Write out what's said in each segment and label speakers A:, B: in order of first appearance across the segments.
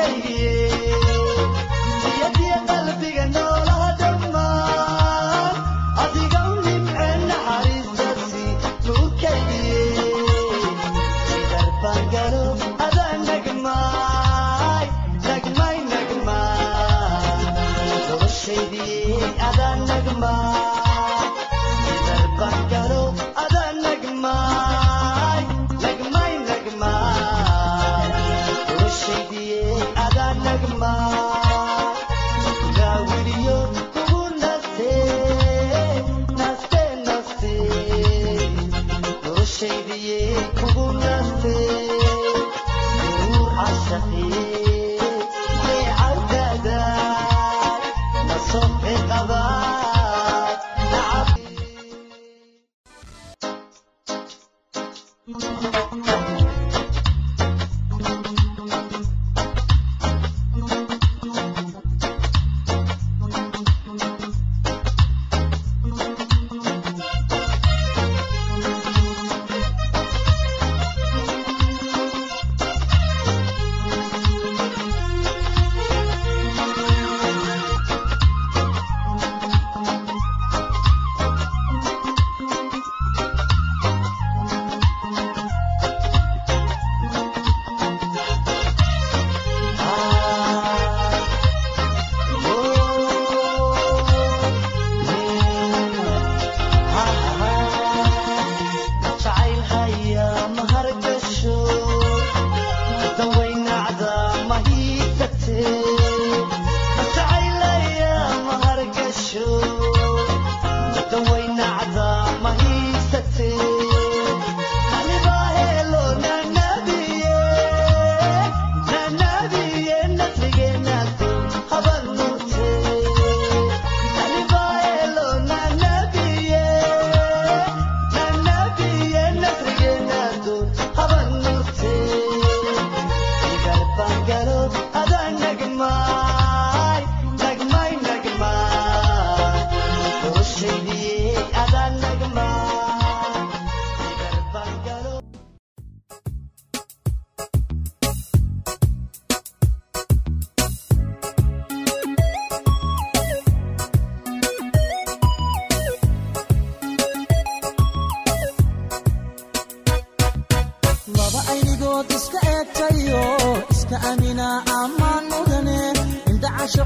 A: كيف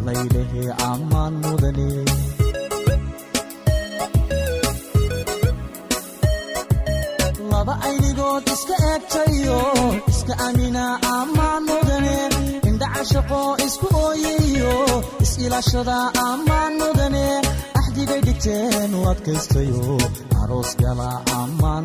A: allaylehe ammaan mudane laba aynigood iska eegtayo iska amina ammaan mudane indhacashaqo isku ooyayo is-ilaashada ammaan mudane axdigay dhigteen u adkaystayo aroos gala ammaan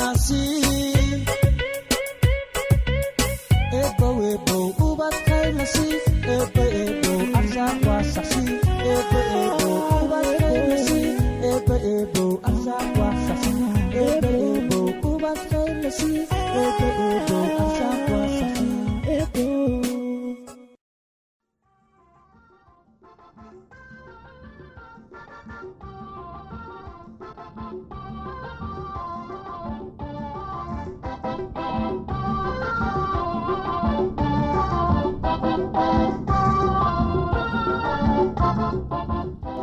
A: arsaaqnasi eebow eebow ubadkaylasi eebo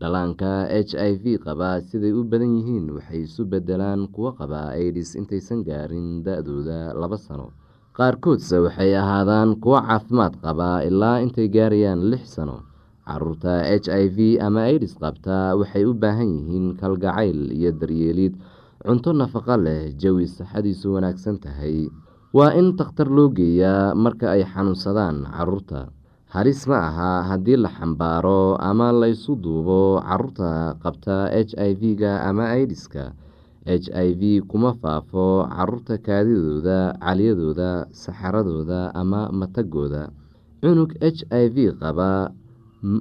B: dhalaanka h i v qaba siday u badan yihiin waxay isu bedelaan kuwo qaba aidis intaysan gaarin da-dooda laba sano. Qaarkoodse waxay ahaadaan kuwo caafimaad qaba ilaa intay gaarayaan lix sano. Caruurta h i v ama aidis qabta waxay u baahan yihiin kalgacayl iyo daryeelid cunto nafaqo leh jawi saxadiisu wanaagsan tahay. Waa in takhtar loo geeyaa marka ay xanuunsadaan carruurta halis ma aha haddii la xambaaro ama laysu duubo carruurta qabta h i v-ga ama idiska h i v kuma faafo carruurta kaadidooda caliyadooda saxaradooda ama matagooda. Cunug h i v qaba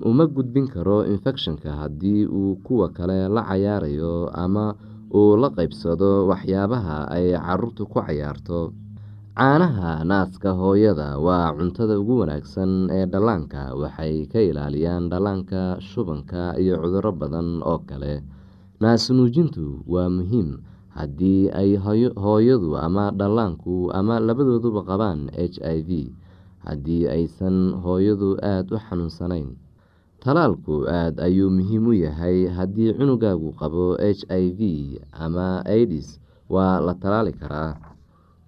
B: uma gudbin karo infekshanka haddii uu kuwa kale la cayaarayo ama uu la qeybsado waxyaabaha ay caruurtu ku cayaarto caanaha naaska hooyada waa cuntada ugu wanaagsan ee dhallaanka. Waxay ka ilaaliyaan dhallaanka shubanka iyo cuduro badan oo kale. Naasnuujintu waa muhiim. Haddii ay hooyadu ama dhallaanku ama labadooduba qabaan h i v haddii aysan hooyadu aada u xanuunsanayn talaalku aada ayuu muhiim u yahay. Haddii cunugaagu qabo h i v ama idis waa la talaali karaa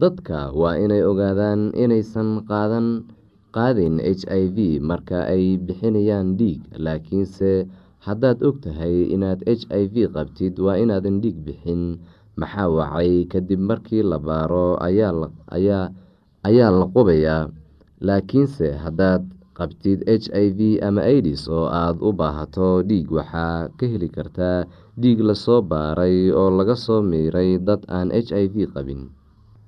B: dadka waa inay ogaadaan inaysan qaadin h i v marka ay bixinayaan dhiig laakiinse haddaad og tahay inaad h i v qabtid waa inaadan dhiig bixin. Maxaa wacay? Kadib markii la baaro ayaa la qubayaa. Laakiinse haddaad qabtid h i v ama idis oo aada u baahato dhiig waxaa ka heli kartaa dhiig la soo baaray oo laga soo miiray dad aan h i v qabin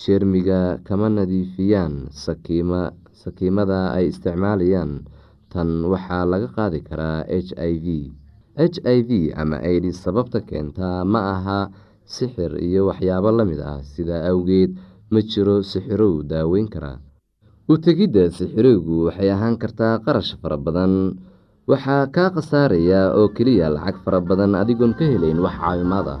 B: jeermiga kama nadiifiyaan sakiimada ay isticmaalayaan. Tan waxaa laga qaadi karaa h i v. H i v ama idis sababta keentaa ma aha sixir iyo waxyaabo la mid ah. Sidaa awgeed ma jiro sixirow daaweyn karaa u tegidda sixirowgu waxay ahaan kartaa qarash fara badan. Waxaa kaa khasaaraya oo keliya lacag fara badan adigoon ka helayn wax caawimaad ah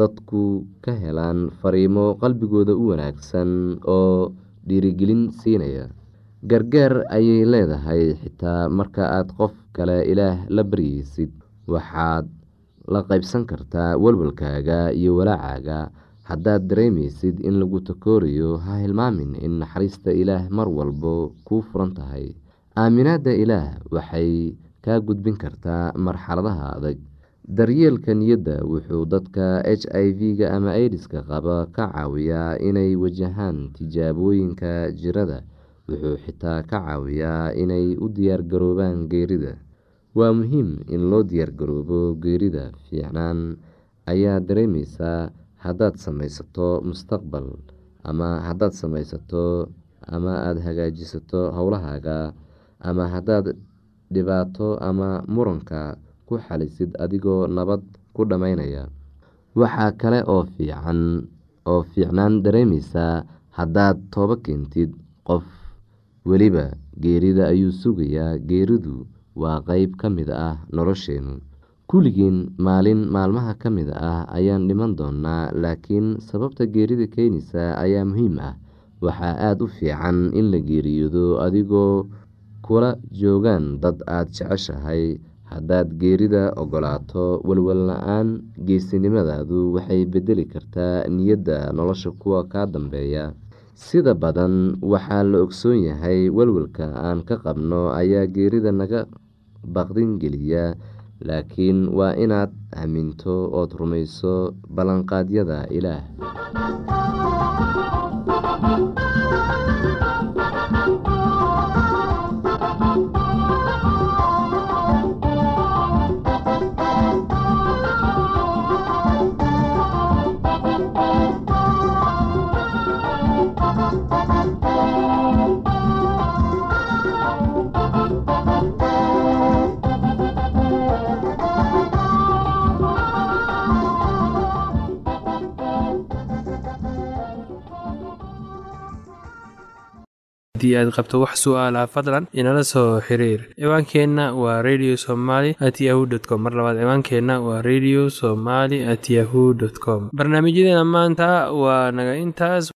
B: dadku ka helaan fariimo qalbigooda u wanaagsan oo dhiirigelin siinaya. Gargaar ayay leedahay xitaa marka aad qof kale ilaah la baryeysid waxaad la qaybsan kartaa walwalkaaga iyo walaacaaga. Haddaad dareemeysid in lagu takoorayo ha hilmaamin in naxariista ilaah mar walbo kuu furan tahay. Aaminaadda ilaah waxay kaa gudbin kartaa marxaladaha adag daryeelka niyadda wuxuu dadka h i v-ga ama aidiska qaba ka caawiyaa inay wajahaan tijaabooyinka jirada wuxuu xitaa ka caawiyaa inay u diyaargaroobaan geerida. Waa muhiim in loo diyaargaroobo geerida fiicnaan ayaa dareemeysaa haddaad sameysato mustaqbal ama haddaad sameysato ama aada hagaajisato howlahaaga ama haddaad dhibaato ama muranka ku xalisid adigoo nabad ku dhammaynaya. Waxaa kale oo fiicnaan dareemeysaa haddaad toobo keentid qof weliba geerida ayuu sugayaa. Geeridu waa qeyb ka mid ah nolosheenu. Kulligiin maalin maalmaha ka mid ah ayaan dhiman doonaa laakiin sababta geerida keenaysa ayaa muhiim ah. Waxaa aada u fiican in la geeriyoodo adigoo kula joogaan dad aada jeceshahay haddaad geerida ogolaato walwal la'aan geesinimadaadu waxay bedeli kartaa niyadda nolosha kuwa kaa dambeeya. Sida badan waxaa la ogsoon yahay walwalka aan ka qabno ayaa geerida naga baqdin geliya laakiin waa inaad aaminto ood rumayso ballanqaadyada ilaah
C: haddii aad qabto wax su'aalaha fadlan inala soo xiriir. Ciwaankeenna waa radio somaly at yahu t com. Mar labaad ciwaankeenna waa radio somaly at yahu dt com. Barnaamijyadeena maanta waa naga intaas.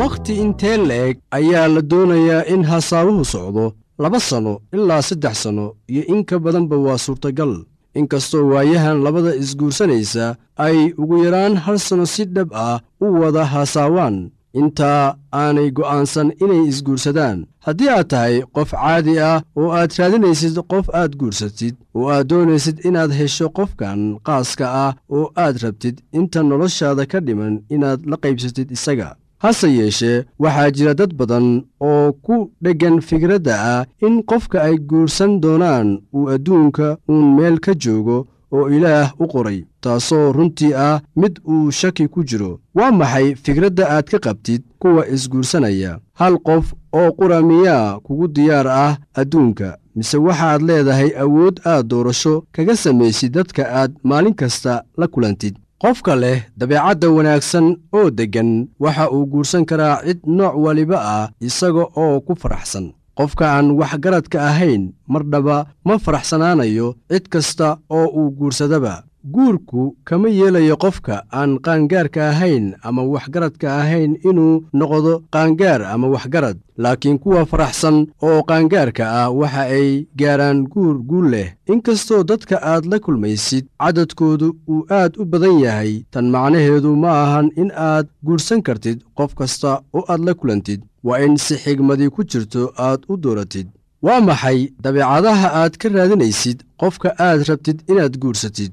D: Wakhti intee la-eg ayaa la doonayaa in hasaawuhu socdo laba sanno ilaa saddex sanno iyo in ka badanba waa suurtagal. Inkastoo waayahan labada isguursanaysa ay ugu yaraan hal sanno si dhab ah u wada hasaawaan. Intaa aanay go'aansan inay isguursadaan. Haddii aad tahay qof caadi ah oo aad raadinaysid qof aad guursatid oo aad doonaysid inaad hesho qofkan qaaska ah oo aad rabtid inta noloshaada ka dhiman inaad la qaybsatid isaga hase yeeshee waxaa jira dad badan oo ku dheggan fikradda ah in qofka ay guursan doonaan uu adduunka uun meel ka joogo oo ilaah u qoray taasoo runtii ah mid uu shaki ku jiro. Waa maxay fikradda aad ka qabtid kuwa isguursanaya? Hal qof oo qura miyaa kugu diyaar ah adduunka mise waxaad leedahay awood aad doorasho kaga samaysid dadka aad maalin kasta la kulantid qofka leh dabeecadda wanaagsan oo deggan waxa uu guursan karaa cid nooc waliba ah isaga oo ku faraxsan. Qofka aan waxgaradka ahayn mardhaba ma faraxsanaanayo cid kasta oo uu guursadaba guurku kama yeelayo qofka aan qaangaarka ahayn ama waxgaradka ahayn inuu noqdo qaangaar ama waxgarad. Laakiin kuwa faraxsan oo qaangaarka ah waxa ay gaaraan guur guul leh. Inkastoo dadka aad la kulmaysid cadadkoodu uu aad u badan yahay tan macnaheedu ma ahan in aad guursan kartid qof kasta oo aad la kulantid. Waa in si xigmadii ku jirto aad u dooratid. Waa maxay dabeecadaha aad ka raadinaysid qofka aad rabtid inaad guursatid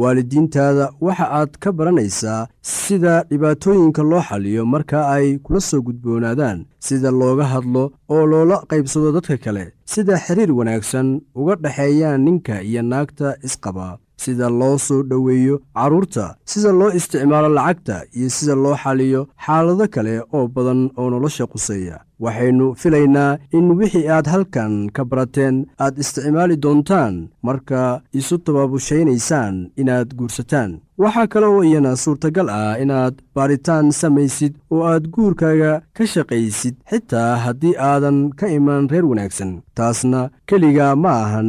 D: waalidiintaada waxa aad ka baranaysaa sida dhibaatooyinka loo xaliyo marka ay kula soo gudboonaadaan sida looga hadlo oo loola qaybsado dadka kale sida xiriir wanaagsan uga dhexeeyaan ninka iyo naagta isqaba sida loo soo dhoweeyo carruurta sida loo isticmaalo lacagta iyo sida loo xaliyo xaalado kale oo badan oo nolosha quseeya waxaynu filaynaa in wixii aad halkan ka barateen aad isticmaali doontaan. Marka isu tabaabusaynaysaan inaad guursataan. Waxaa kale oo iyana suurtagal ah inaad baaritaan samaysid oo aad guurkaaga ka shaqaysid xitaa haddii aadan ka iman reer wanaagsan. Taasna keliga ma ahan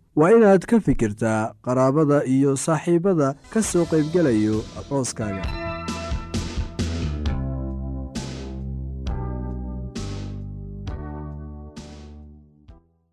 D: waa inaad ka fikirtaa qaraabada iyo saaxiibbada ka soo qaybgelayo arooskaaga